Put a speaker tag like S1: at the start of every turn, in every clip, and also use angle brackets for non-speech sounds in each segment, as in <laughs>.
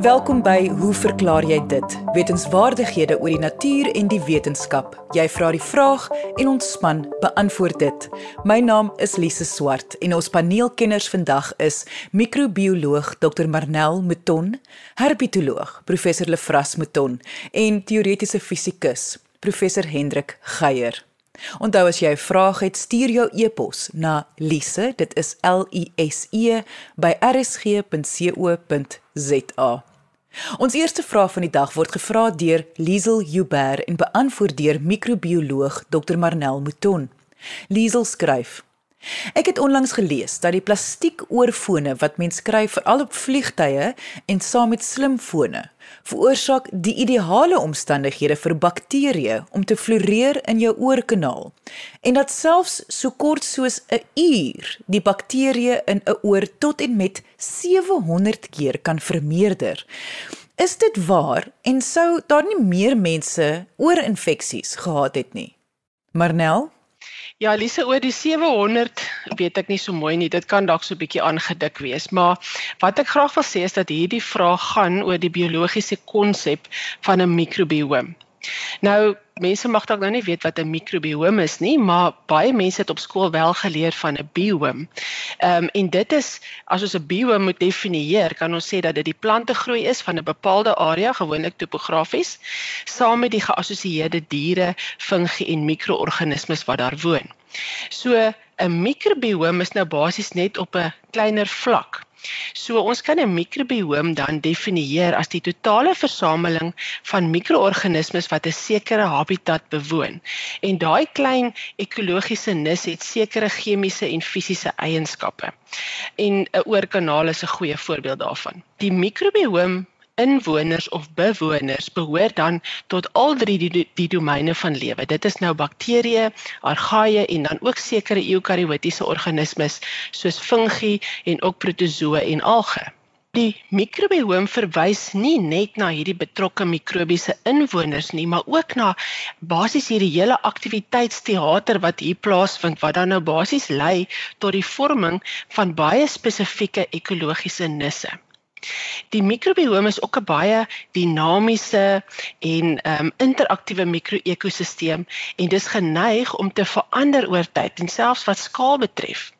S1: Welkom by Hoe verklaar jy dit? Wetenskapwaardighede oor die natuur en die wetenskap. Jy vra die vraag en ons span beantwoord dit. My naam is Lise Swart en ons paneelkenners vandag is microbioloog Dr Marnel Mouton, herpetoloog Professor Lefras Mouton en teoretiese fisikus Professor Hendrik Geier. Onthou as jy 'n vraag het, stuur jou e-pos na lise, dit is L I S E by rsg.co.za. Ons eerste vraag van die dag word gevra deur Liesel Huber en beantwoord deur microbioloog Dr Marnel Mouton. Liesel skryf: Ek het onlangs gelees dat die plastiekoorfone wat mens kry veral op vliegtye en saam met slimfone veroorsaak die ideale omstandighede vir bakterieë om te floreer in jou oorkanaal en dat selfs so kort soos 'n uur die bakterieë in 'n oor tot en met 700 keer kan vermeerder. Is dit waar en sou daar nie meer mense oorinfeksies gehad het nie? Marnel
S2: Ja, Lise, oor die 700 weet ek nie so mooi nie. Dit kan dalk so 'n bietjie aangedik wees, maar wat ek graag wil sê is dat hierdie vraag gaan oor die biologiese konsep van 'n mikrobiom. Nou mense mag dalk nou nie weet wat 'n mikrobiom is nie, maar baie mense het op skool wel geleer van 'n biom. Ehm um, en dit is as ons 'n biom moet definieer, kan ons sê dat dit die plante groei is van 'n bepaalde area, gewoonlik topografies, saam met die geassosieerde diere, fungi en mikroorganismes wat daar woon. So 'n mikrobiom is nou basies net op 'n kleiner vlak. So ons kan 'n mikrobiom dan definieer as die totale versameling van mikroorganismes wat 'n sekere habitat bewoon. En daai klein ekologiese nis het sekere chemiese en fisiese eienskappe. En 'n oorkanaal is 'n goeie voorbeeld daarvan. Die mikrobiom inwoners of bewoners behoort dan tot al drie die, die domeine van lewe. Dit is nou bakterieë, argaie en dan ook sekere eukariotiese organismes soos fungi en ook protozoë en alge. Die mikrobiom verwys nie net na hierdie betrokke mikrobiese inwoners nie, maar ook na basies hierdie hele aktiwiteitsteater wat hier plaasvind wat dan nou basies lei tot die vorming van baie spesifieke ekologiese nisse. Die mikrobiom is ook 'n baie dinamiese en um, interaktiewe mikroekosisteem en dis geneig om te verander oor tyd en selfs wat skaal betref.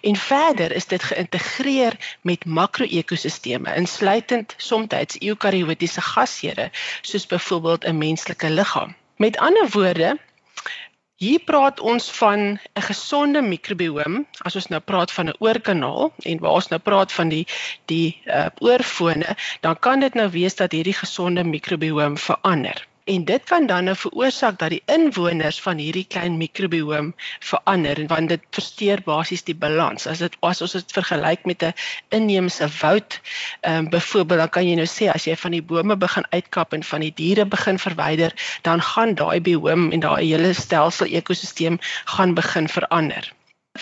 S2: En verder is dit geïntegreer met makroekosisteme insluitend soms eukariotiese gasheure soos byvoorbeeld 'n menslike liggaam. Met ander woorde, Hier praat ons van 'n gesonde mikrobiom. As ons nou praat van 'n oorkanaal en waar ons nou praat van die die uh, oorfone, dan kan dit nou wees dat hierdie gesonde mikrobiom verander en dit kan dan nou veroorsaak dat die inwoners van hierdie klein mikrobiom verander want dit versteur basies die balans. As dit as ons dit vergelyk met 'n inheemse woud ehm um, byvoorbeeld dan kan jy nou sê as jy van die bome begin uitkap en van die diere begin verwyder dan gaan daai biom en daai hele stelsel ekosisteem gaan begin verander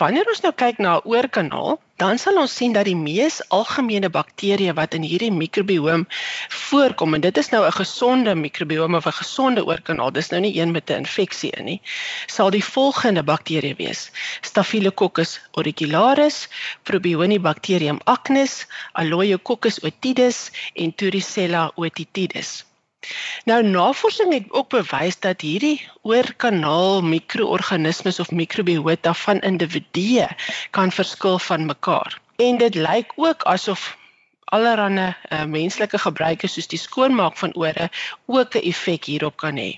S2: Wanneer ons nou kyk na 'n oorkanaal, dan sal ons sien dat die mees algemene bakterieë wat in hierdie mikrobiom voorkom en dit is nou 'n gesonde mikrobiom of 'n gesonde oorkanaal, dis nou nie een met 'n infeksie in nie, sal die volgende bakterieë wees: Staphylococcus auricularis, Probionibacterium acnes, Aloeococcus otidis en Turicella otitidis. Nou navorsing het ook bewys dat hierdie oorkanaal mikroorganismes of mikrobiota van individue kan verskil van mekaar. En dit lyk ook asof allerlei uh, menslike gebruike soos die skoonmaak van ore ook 'n effek hierop kan hê.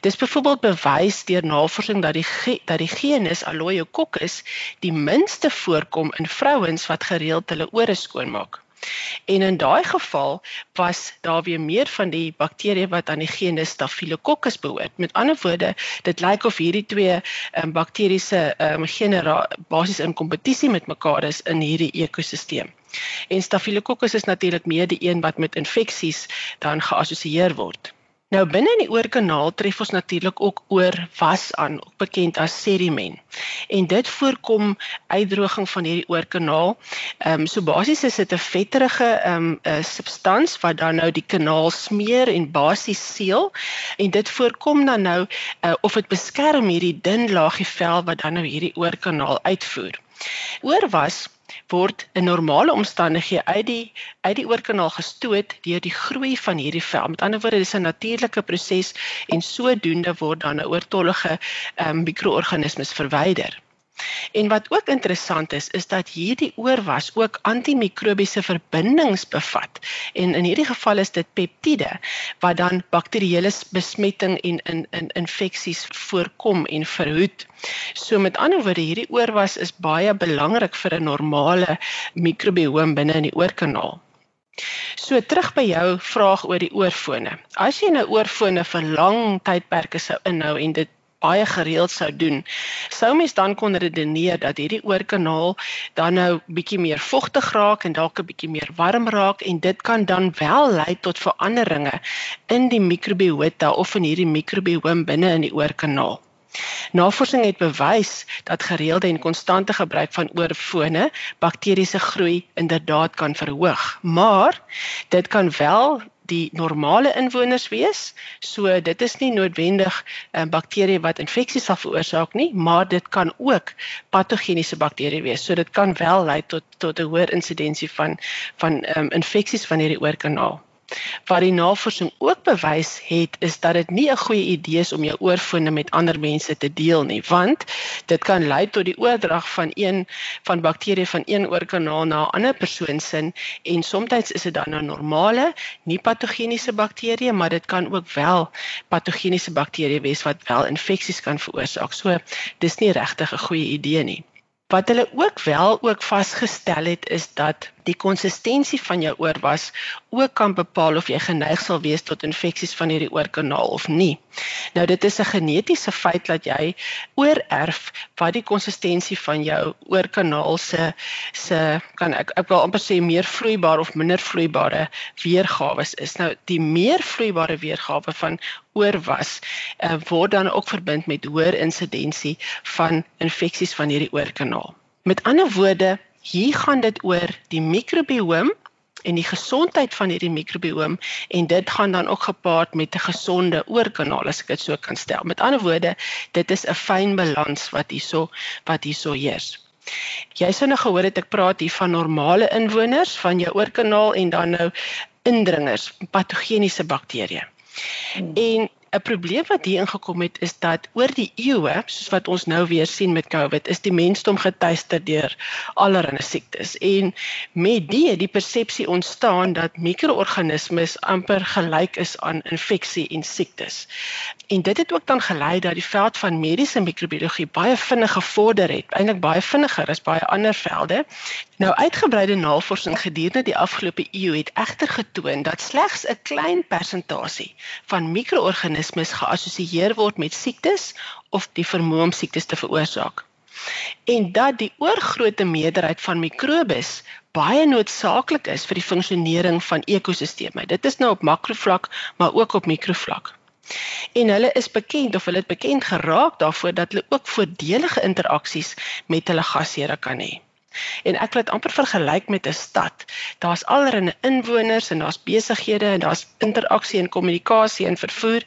S2: Dis byvoorbeeld bewys deur navorsing dat die dat die genus Aloeococcus die minste voorkom in vrouens wat gereeld hulle ore skoonmaak. En in daai geval was daar weer meer van die bakterieë wat aan die genus Staphylococcus behoort. Met ander woorde, dit lyk of hierdie twee um, bakteriese um, genera basies in kompetisie met mekaar is in hierdie ekosisteem. En Staphylococcus is natuurlik meer die een wat met infeksies dan geassosieer word. Nou binne in die oorkanaal tref ons natuurlik ook oor was aan, ook bekend as sedimen. En dit voorkom uitdroging van hierdie oorkanaal. Ehm um, so basies is dit 'n vetterige ehm um, 'n substans wat dan nou die kanaal smeer en basies seël en dit voorkom dan nou uh, of dit beskerm hierdie dun laagie vel wat dan nou hierdie oorkanaal uitvoer. Oorwas word in normale omstandighede uit die uit die oorkanaal gestoot deur die groei van hierdie vel. Met ander woorde, dis 'n natuurlike proses en sodoende word dan 'n oortollige um, mikroorganismes verwyder. En wat ook interessant is, is dat hierdie oorwas ook antimikrobiese verbindings bevat. En in hierdie geval is dit peptiede wat dan bakterieële besmetting en in in infeksies voorkom en verhoed. So met ander woorde, hierdie oorwas is baie belangrik vir 'n normale mikrobioom binne in die oorkanaal. So terug by jou vraag oor die oorfone. As jy nou oorfone vir lang tydperke sou inhou en dit baie gereeld sou doen, sou mens dan kon redeneer dat hierdie oorkanaal dan nou bietjie meer vogtig raak en dalk 'n bietjie meer warm raak en dit kan dan wel lei tot veranderinge in die mikrobiota of in hierdie mikrobiom binne in die oorkanaal. Navorsing het bewys dat gereelde en konstante gebruik van oorfone bakteriese groei inderdaad kan verhoog, maar dit kan wel die normale inwoners wees. So dit is nie noodwendig 'n uh, bakterie wat infeksies sal veroorsaak nie, maar dit kan ook patogeniese bakterie wees. So dit kan wel lei tot tot 'n hoër insidensie van van um, infeksies van hierdie oorkanaal. Wat die navorsing ook bewys het, is dat dit nie 'n goeie idee is om jou oorfone met ander mense te deel nie, want dit kan lei tot die oordrag van een van bakterieë van een oorkanaal na 'n ander persoon se en soms is dit dan 'n normale, nie patogeniese bakterie, maar dit kan ook wel patogeniese bakterie wees wat wel infeksies kan veroorsaak. So dis nie regtig 'n goeie idee nie. Wat hulle ook wel ook vasgestel het is dat die konsistensie van jou oorwas ook kan bepaal of jy geneig sal wees tot infeksies van hierdie oorkanaal of nie. Nou dit is 'n genetiese feit dat jy oorerf wat die konsistensie van jou oorkanaal se se kan ek ek wil amper sê meer vloeibaar of minder vloeibare weergawe is. Nou die meer vloeibare weergawe van oorwas uh, word dan ook verbind met hoër insidensie van infeksies van hierdie oorkanaal. Met ander woorde, hier gaan dit oor die mikrobioom en die gesondheid van hierdie mikrobioom en dit gaan dan ook gepaard met 'n gesonde oorkanaal as ek dit so kan stel. Met ander woorde, dit is 'n fyn balans wat hierso wat hierso heers. Jy sou nou gehoor het ek praat hier van normale inwoners van jou oorkanaal en dan nou indringers, patogeniese bakterieë. Hmm. En 'n probleem wat hier ingekom het is dat oor die eeue, soos wat ons nou weer sien met COVID, is die mensdom getuister deur allerlei siektes. En met die die persepsie ontstaan dat mikroorganismes amper gelyk is aan infeksie en siektes. En dit het ook dan gelei dat die veld van mediese mikrobiologie baie vinnig gevorder het, eintlik baie vinniger as baie ander velde. Nou uitgebreide navorsing gedurende die afgelope eeu het egter getoon dat slegs 'n klein persentasie van mikroorganismes organismes geassosieer word met siektes of die vermoë om siektes te veroorsaak. En dat die oorgrootste meerderheid van mikrobes baie noodsaaklik is vir die funksionering van ekosisteme. Dit is nou op makrovlak, maar ook op mikrovlak. En hulle is bekend of hulle het bekend geraak daarvoor dat hulle ook voordelige interaksies met hulle gasheere kan hê. En ek wil dit amper vergelyk met 'n stad. Daar's allerlei inwoners en daar's besighede en daar's interaksie en kommunikasie en vervoer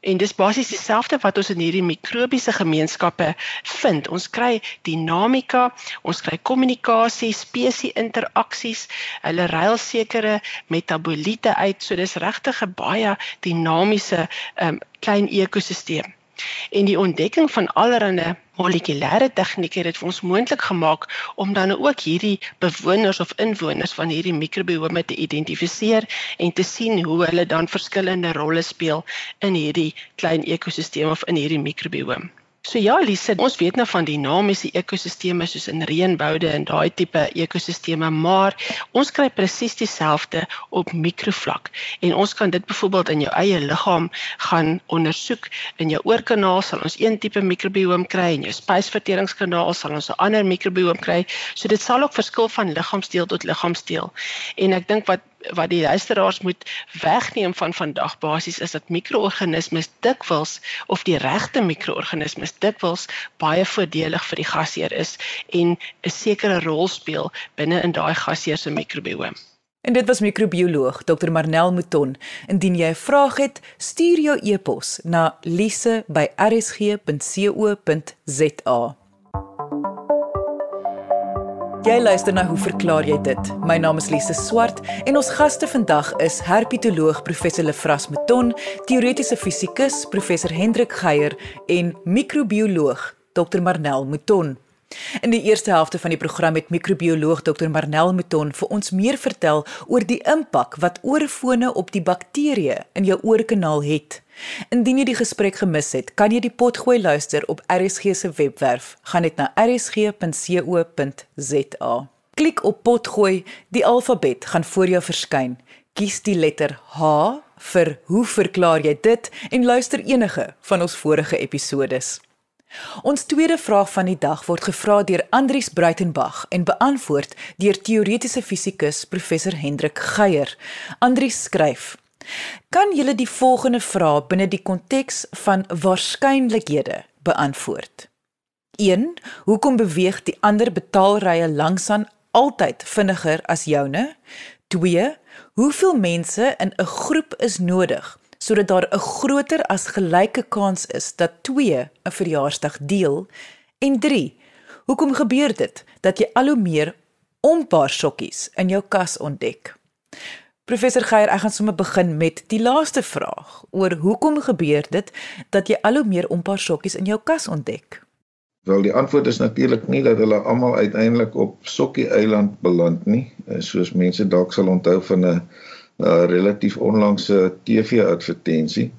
S2: en dis basies dieselfde wat ons in hierdie mikrobiese gemeenskappe vind. Ons kry dinamika, ons kry kommunikasie, spesie interaksies, hulle ruil sekere metaboliete uit. So dis regtig 'n baie dinamiese um, klein ekosisteem. En die ontdekking van allerlei molekulêre tegnieke het vir ons moontlik gemaak om dan ook hierdie bewoners of inwoners van hierdie mikrobiome te identifiseer en te sien hoe hulle dan verskillende rolle speel in hierdie klein ekosisteem of in hierdie mikrobiome. So ja, Lise, ons weet nou van dinamiese ekosisteme soos in reënboude en daai tipe ekosisteme, maar ons kry presies dieselfde op mikrovlak. En ons kan dit byvoorbeeld in jou eie liggaam gaan ondersoek. In jou oorkanaal sal ons een tipe mikrobiom kry en jou spysverteringskanaal sal ons 'n ander mikrobiom kry. So dit sal ook verskil van liggaamsdeel tot liggaamsdeel. En ek dink wat wat die luisteraars moet wegneem van vandag basies is dat mikroorganismes dikwels of die regte mikroorganismes dikwels baie voordelig vir die gasheer is en 'n sekere rol speel binne in daai gasheer se mikrobiome.
S1: En dit was microbioloog Dr Marnel Mouton. Indien jy 'n vraag het, stuur jou e-pos na lise@rsg.co.za. Jy luister na hoe verklaar jy dit? My naam is Lise Swart en ons gaste vandag is herpetoloog professor Lefras Meton, teoretiese fisikus professor Hendrik Geier en microbioloog Dr Marnel Meton. In die eerste helfte van die program het microbioloog Dr Marnel Meton vir ons meer vertel oor die impak wat oorfone op die bakterieë in jou oorkanaal het. Indien jy die gesprek gemis het, kan jy die pot gooi luister op RSG se webwerf. Gaan net na rsg.co.za. Klik op pot gooi, die alfabet gaan voor jou verskyn. Kies die letter H vir hoe verklaar jy dit en luister enige van ons vorige episodes. Ons tweede vraag van die dag word gevra deur Andrius Bruitenberg en beantwoord deur teoretiese fisikus professor Hendrik Geier. Andrius skryf: Kan julle die volgende vraag binne die konteks van waarskynlikhede beantwoord? 1. Hoekom beweeg die ander betaalrye langsaan altyd vinniger as joune? 2. Hoeveel mense in 'n groep is nodig sodat daar 'n groter as gelyke kans is dat twee 'n verjaarsdag deel? En 3. Hoekom gebeur dit dat jy al hoe meer onpaar sokkies in jou kas ontdek? Professor Geier, ek gaan sommer begin met die laaste vraag oor hoekom gebeur dit dat jy al hoe meer onpaar sokkies in jou kas ontdek?
S3: Wel, die antwoord is natuurlik nie dat hulle almal uiteindelik op Sokkie Eiland beland nie, eh, soos mense dalk sal onthou van 'n relatief onlangse TV-advertensie.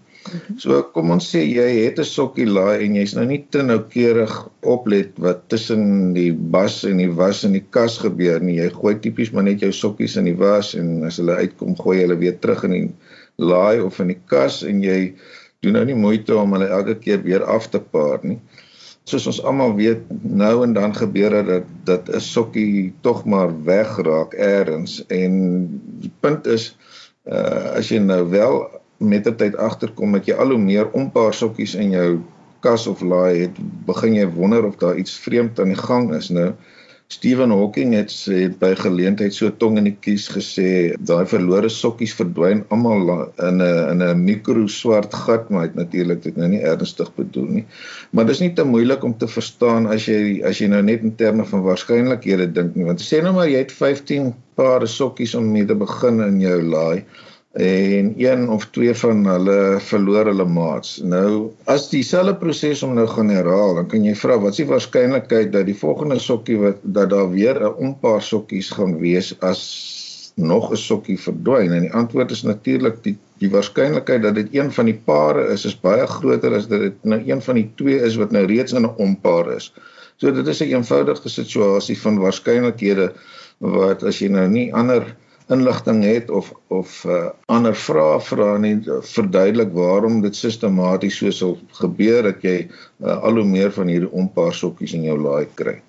S3: So kom ons sê jy het 'n sokkie laai en jy's nou nie te noukeurig oplet wat tussen die bas en die was in die kas gebeur nie. Jy gooi tipies maar net jou sokkies in die was en as hulle uitkom gooi jy hulle weer terug in die laai of in die kas en jy doen nou nie moeite om hulle elke keer weer af te paar nie. Soos ons almal weet, nou en dan gebeur dit dat dat 'n sokkie tog maar wegraak eers en die punt is uh as jy nou wel met die tyd agterkom dat jy al hoe meer onpaar sokkies in jou kas of laai het, begin jy wonder of daar iets vreemd aan die gang is nou. Stephen Hawking het sê by geleentheid so tong in die kies gesê daai verlore sokkies verdwyn almal in 'n in 'n mikro swart gat maar het natuurlik dit nou nie ernstig bedoel nie. Maar dis nie te moeilik om te verstaan as jy as jy nou net in terme van waarskynlikhede dink nie want sê nou maar jy het 15 pare sokkies om mee te begin in jou laai en een of twee van hulle verloor hulle maats. Nou as dieselfde proses om nou gaan herhaal, dan kan jy vra wat is die waarskynlikheid dat die volgende sokkie wat dat daar weer 'n onpaar sokkies gaan wees as nog 'n sokkie verdwyn? En die antwoord is natuurlik die die waarskynlikheid dat dit een van die pare is is baie groter as dat dit nou een van die twee is wat nou reeds in 'n onpaar is. So dit is 'n eenvoudige situasie van waarskynlikhede wat as jy nou nie ander inligting het of of uh, ander vrae vra nie verduidelik waarom dit sistematies so sal gebeur dat jy uh, al hoe meer van hierdie onpaar sokkies in jou laai kry.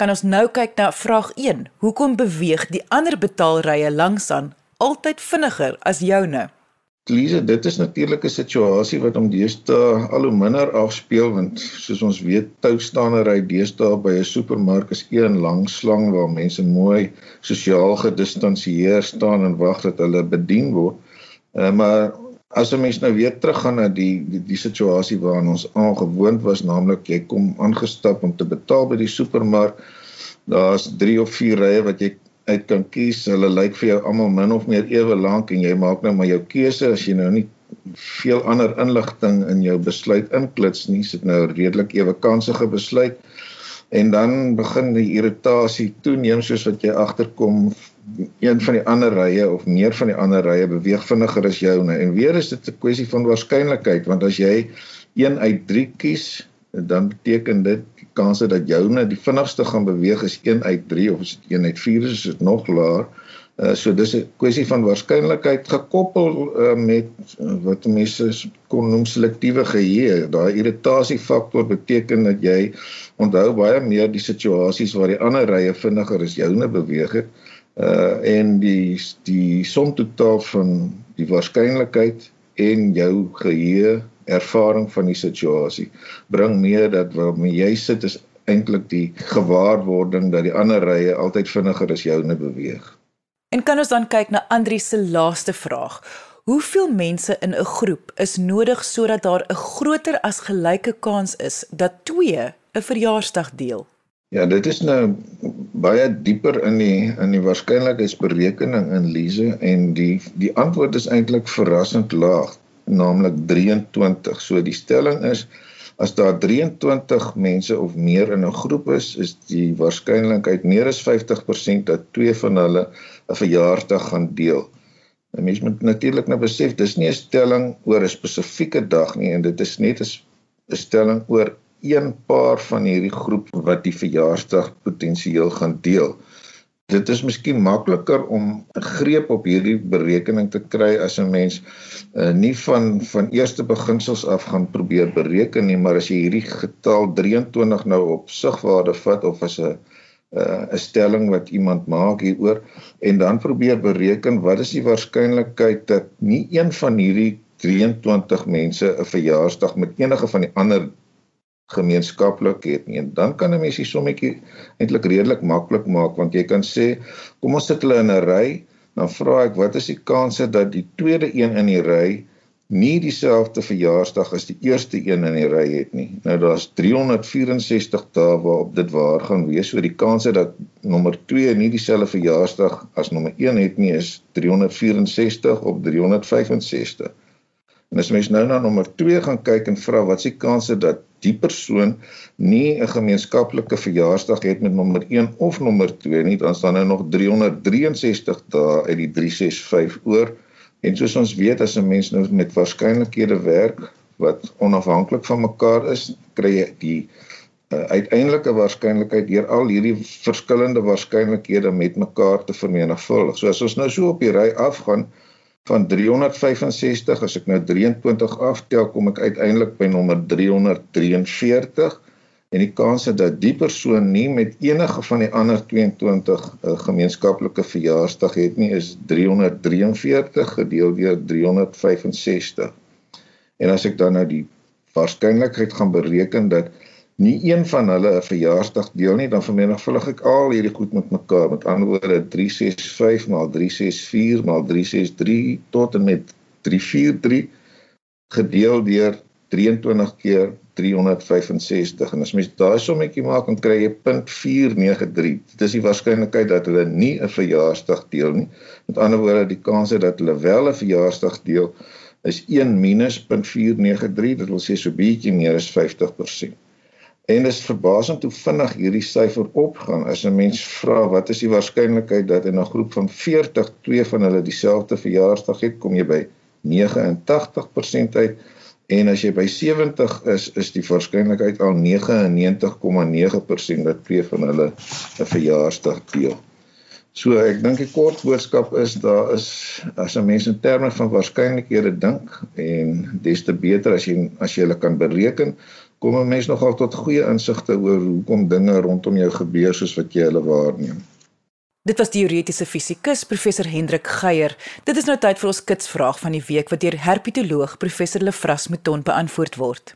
S1: Kan ons nou kyk na vraag 1. Hoekom beweeg die ander betaalrye langsaan altyd vinniger as joune?
S3: Lise, dit is natuurlik 'n situasie wat om deesdae al hoe minder afspeel want soos ons weet, toestaanery deesdae by 'n supermark is een lang slang waar mense mooi sosiaal gedistansieer staan en wag dat hulle bedien word. Uh, maar as 'n mens nou weer teruggaan na die die, die situasie waaraan ons aangewoond was, naamlik jy kom aangestap om te betaal by die supermark, daar's 3 of 4 rye wat jy uit kan kies. Hulle lyk vir jou almal min of meer ewe lank en jy maak nou maar jou keuse as jy nou nie veel ander inligting in jou besluit inklits nie. Dit nou redelik ewe kansige besluit. En dan begin die irritasie toeneem soos wat jy agterkom een van die ander rye of meer van die ander rye beweeg vinniger as joune. En weer is dit 'n kwessie van waarskynlikheid want as jy 1 uit 3 kies, dan beteken dit kanse dat joune die vinnigste gaan beweeg is 1 uit 3 of is dit 1 uit 4 is dit nog laer. Uh, so dis 'n kwessie van waarskynlikheid gekoppel uh, met uh, wat mense kon noem selektiewe geheue. Daai irritasiefaktor beteken dat jy onthou baie meer die situasies waar die ander rye vinniger as joune beweeg het. Uh en die die som totaal van die waarskynlikheid en jou geheue ervaring van die situasie bring mee dat waarmee jy sit is eintlik die gewaarwording dat die ander rye altyd vinniger as joune beweeg.
S1: En kan ons dan kyk na Andri se laaste vraag. Hoeveel mense in 'n groep is nodig sodat daar 'n groter as gelyke kans is dat twee 'n verjaarsdag deel?
S3: Ja, dit is nou baie dieper in die in die waarskynlikheidsberekening in Lise en die die antwoord is eintlik verrassend laag, naamlik 23. So die stelling is As daar 23 mense of meer in 'n groep is, is die waarskynlikheid meer as 50% dat twee van hulle 'n verjaarsdag gaan deel. 'n Mens moet natuurlik nou besef dis nie 'n stelling oor 'n spesifieke dag nie en dit is net 'n stelling oor een paar van hierdie groep wat die verjaarsdag potensieel gaan deel dit is miskien makliker om 'n greep op hierdie berekening te kry as 'n mens uh, nie van van eerste beginsels af gaan probeer bereken nie, maar as jy hierdie getal 23 nou op sigwaarde vat of as 'n uh, 'n stelling wat iemand maak hieroor en dan probeer bereken wat is die waarskynlikheid dat nie een van hierdie 23 mense 'n verjaarsdag met enige van die ander gemeenskaplik het nie. En dan kan 'n mens die sommetjie eintlik redelik maklik maak want jy kan sê kom ons sit hulle in 'n ry, dan vra ek wat is die kanse dat die tweede een in die ry nie dieselfde verjaarsdag as die eerste een in die ry het nie. Nou daar's 364 dae waarop dit waar gaan wees. So die kanse dat nommer 2 nie dieselfde verjaarsdag as nommer 1 het nie is 364 op 365. En as mens nou na nommer 2 gaan kyk en vra wat is die kanse dat die persoon nie 'n gemeenskaplike verjaarsdag het met nommer 1 of nommer 2 nie, dan staan nou nog 363 dae uit die 365 oor. En soos ons weet as 'n mens nou met waarskynlikhede werk wat onafhanklik van mekaar is, kry jy die uh, uiteindelike waarskynlikheid deur al hierdie verskillende waarskynlikhede met mekaar te vermenigvuldig. So as ons nou so op die ry afgaan, van 365 as ek nou 23 aftel kom ek uiteindelik by nommer 343 en die kans dat die persoon nie met enige van die ander 22 uh, gemeenskaplike verjaarsdag het nie is 343 gedeel deur 365 en as ek dan nou die waarskynlikheid gaan bereken dat nie een van hulle 'n verjaarsdag deel nie, dan vermenigvuldig ek al hierdie goed met mekaar. Met ander woorde 365 maal 364 maal 363 tot en met 343 gedeel deur 23 keer 365 en as mens daai sommetjie maak dan kry jy 0.493. Dit is die waarskynlikheid dat hulle nie 'n verjaarsdag deel nie. Met ander woorde die kans dat hulle wel 'n verjaarsdag deel is 1 minus 0.493. Dit wil sê so bietjie meer as 50%. En dit is verbasend hoe vinnig hierdie syfer opgaan as 'n mens vra wat is die waarskynlikheid dat in 'n groep van 40 twee van hulle dieselfde verjaarsdag het, kom jy by 89% uit. En as jy by 70 is, is die waarskynlikheid al 99,9% dat twee van hulle 'n verjaarsdag deel. So ek dink die kort boodskap is daar is as 'n mens in terme van waarskynlikhede dink en des te beter as jy as jy hulle kan bereken, kom 'n mens nogal tot goeie insigte oor hoekom dinge rondom jou gebeur soos wat jy hulle waarneem.
S1: Dit was teoretiese fisikus professor Hendrik Geier. Dit is nou tyd vir ons kitsvraag van die week wat deur herpetoloog professor Lefras Mouton beantwoord word.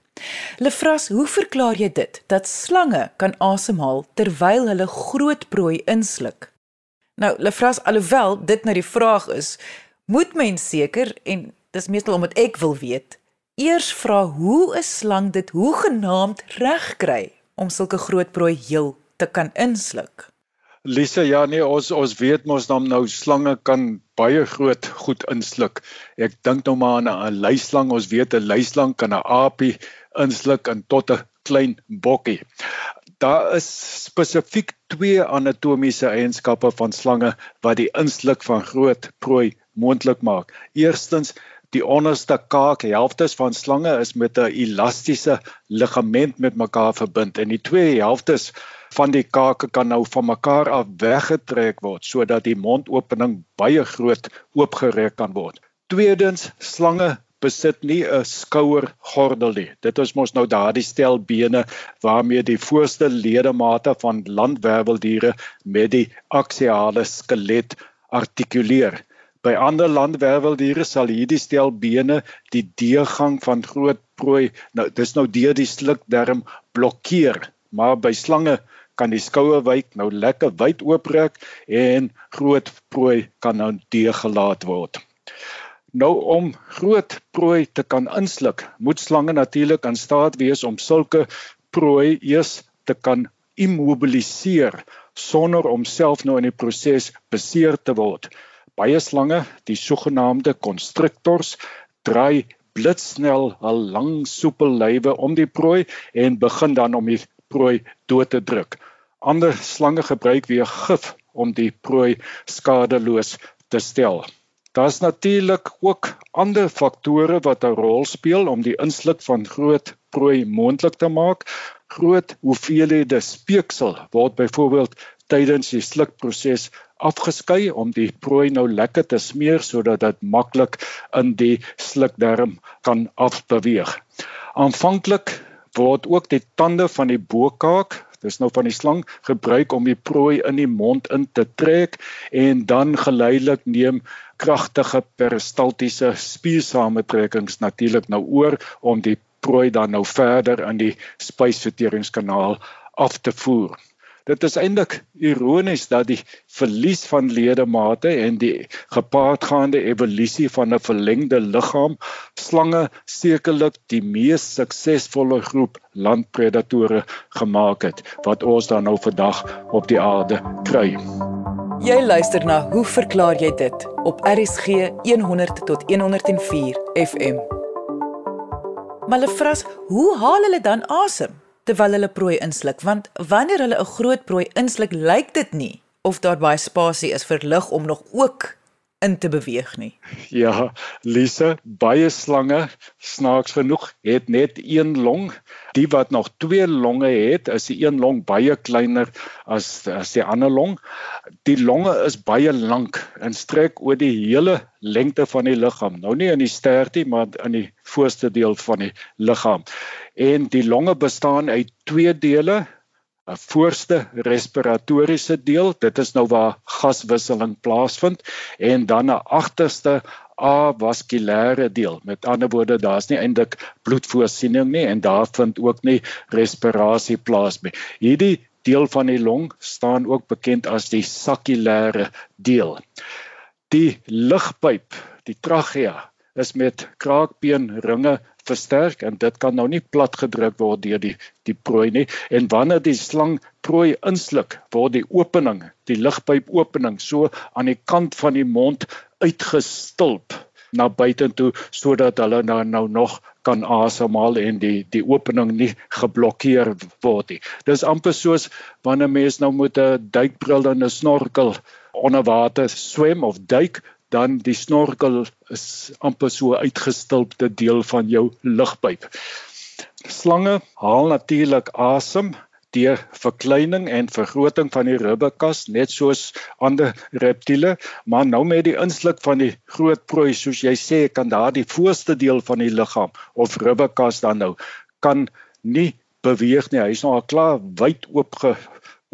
S1: Lefras, hoe verklaar jy dit dat slange kan asemhaal terwyl hulle groot prooi insluk? Nou, Lefras, alhoewel dit nou die vraag is, moet mens seker en dis meestal omdat ek wil weet, eers vra hoe 'n slang dit hoegenaamd reg kry om sulke groot prooi heel te kan insluk.
S4: Lisa, ja nee, ons ons weet mos dan nou slange kan baie groot goed insluk. Ek dink nou maar aan 'n luislang. Ons weet 'n luislang kan 'n aapie insluk en tot 'n klein bokkie. Daar is spesifiek twee anatomiese eienskappe van slange wat die insluk van groot prooi moontlik maak. Eerstens Die onderste kaakhelftes van slange is met 'n elastiese ligament met mekaar verbind en die twee helftes van die kake kan nou van mekaar af weggetrek word sodat die mondopening baie groot oopgerek kan word. Tweedens, slange besit nie 'n skouergordel nie. Dit is mos nou daardie stel bene waarmee die voorste ledemate van landwerweldiere met die aksiale skelet artikuleer. By ander landwerweldiere sal hierdie stel bene die deurgang van groot prooi nou dis nou deur die slukdarm blokkeer, maar by slange kan die skouerwyk nou lekker wyd ooprek en groot prooi kan nou deurgelaat word. Nou om groot prooi te kan insluk, moet slange natuurlik aan staat wees om sulke prooi eers te kan immobiliseer sonder om self nou in die proses beseer te word. Baie slange, die sogenaamde constrictors, draai blitsnel 'n lang soepel lywe om die prooi en begin dan om die prooi dood te druk. Ander slange gebruik weer gif om die prooi skadeloos te stel. Daar's natuurlik ook ander faktore wat 'n rol speel om die insluk van groot prooi moontlik te maak. Groot hoeveelhede speeksel word byvoorbeeld tydens die slukproses afgeskei om die prooi nou lekker te smeer sodat dit maklik in die slukdarm kan afbeweeg. Aanvanklik word ook die tande van die bokaak Dis nou van die slang gebruik om die prooi in die mond in te trek en dan geleidelik neem kragtige peristaltiese spiersamentrekkings natuurlik nou oor om die prooi dan nou verder in die spysverteringskanaal af te voer. Dit is eintlik ironies dat die verlies van ledemate en die gepaardgaande evolusie van 'n verlengde liggaam slange sekerlik die mees suksesvolle groep landpredatore gemaak het wat ons dan nou vandag op die aarde kry.
S1: Jy luister na Hoe verklaar jy dit op RSG 100 tot 104 FM. Maar hulle vra, hoe haal hulle dan asem? Terwyl hulle prooi insluk want wanneer hulle 'n groot prooi insluk lyk dit nie of daar baie spasie is vir lug om nog ook in te beweeg nie. <laughs>
S4: Ja, Lise, baie slange snaaks genoeg het net een long. Die wat nog twee longe het, is die een long baie kleiner as as die ander long. Die longe is baie lank en strek oor die hele lengte van die liggaam. Nou nie in die stertie, maar in die voorste deel van die liggaam. En die longe bestaan uit twee dele, 'n voorste respiratoriese deel, dit is nou waar gaswisseling plaasvind en dan 'n agterste avaskulêre deel. Met ander woorde, daar's nie eintlik bloedvoorsiening nie en daar vind ook nie respirasie plaas nie. Hierdie deel van die long staan ook bekend as die sakulêre deel. Die lugpyp, die trachea, is met kraakbeenringe versterk en dit kan nou nie plat gedruk word deur die die prooi nie en wanneer die slang prooi insluk word die opening die lugpyp opening so aan die kant van die mond uitgestulp na buitentoe sodat hulle nou nou nog kan asemhaal en die die opening nie geblokkeer word nie. Dis amper soos wanneer mens nou met 'n duikbril en 'n snorkel onder water swem of duik, dan die snorkel is amper so uitgestulpte deel van jou lugpyp. Slange haal natuurlik asem deur verkleining en vergroting van die ribbekas net soos ander reptiele, maar nou met die insluk van die groot prooi soos jy sê kan daardie voorste deel van die liggaam of ribbekas dan nou kan nie beweeg nie. Hy's nou al klaar wyd oop ge,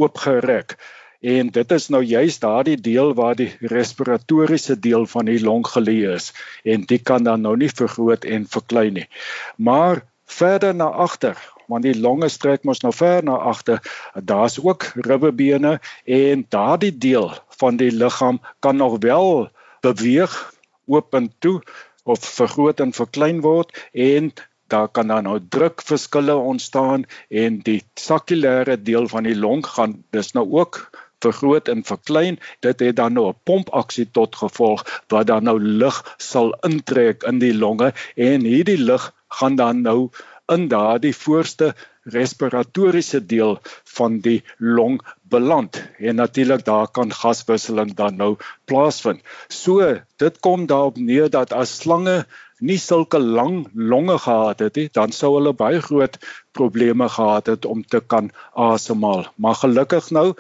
S4: oopgerek. En dit is nou juist daardie deel waar die respiratoriese deel van die long geleë is en dit kan dan nou nie vergroot en verklein nie. Maar verder na agter, want die longe strek mos nou ver na agter, daar's ook ribbebene en daardie deel van die liggaam kan nog wel beweeg oop en toe of vergroot en verklein word en daar kan dan nou drukverskille ontstaan en die sakulêre deel van die long gaan dis nou ook vergroot en verklein. Dit het dan nou 'n pompaksie tot gevolg wat dan nou lug sal intrek in die longe en hierdie lug gaan dan nou in daardie voorste respiratoriese deel van die long beland en natuurlik daar kan gaswisseling dan nou plaasvind. So dit kom daarop neer dat as slange nie sulke lang longe gehad het nie, dan sou hulle baie groot probleme gehad het om te kan asemhaal. Maar gelukkig nou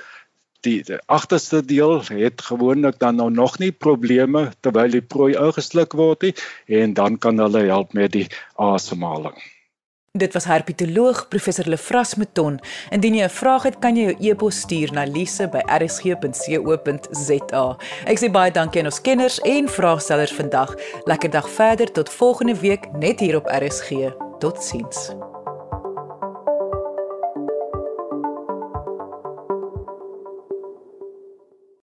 S4: die, die agterste deel het gewoonlik dan nou nog nie probleme terwyl die prooi ingesluk word nie en dan kan hulle help met die asemhaling.
S1: Dit was herpetoloog professor Lefras Meton. Indien jy 'n vraag het, kan jy jou e-pos stuur na lise@rsg.co.za. Ek sê baie dankie aan ons kenners en vraagstellers vandag. Lekker dag verder tot volgende week net hier op RSG. Totsiens.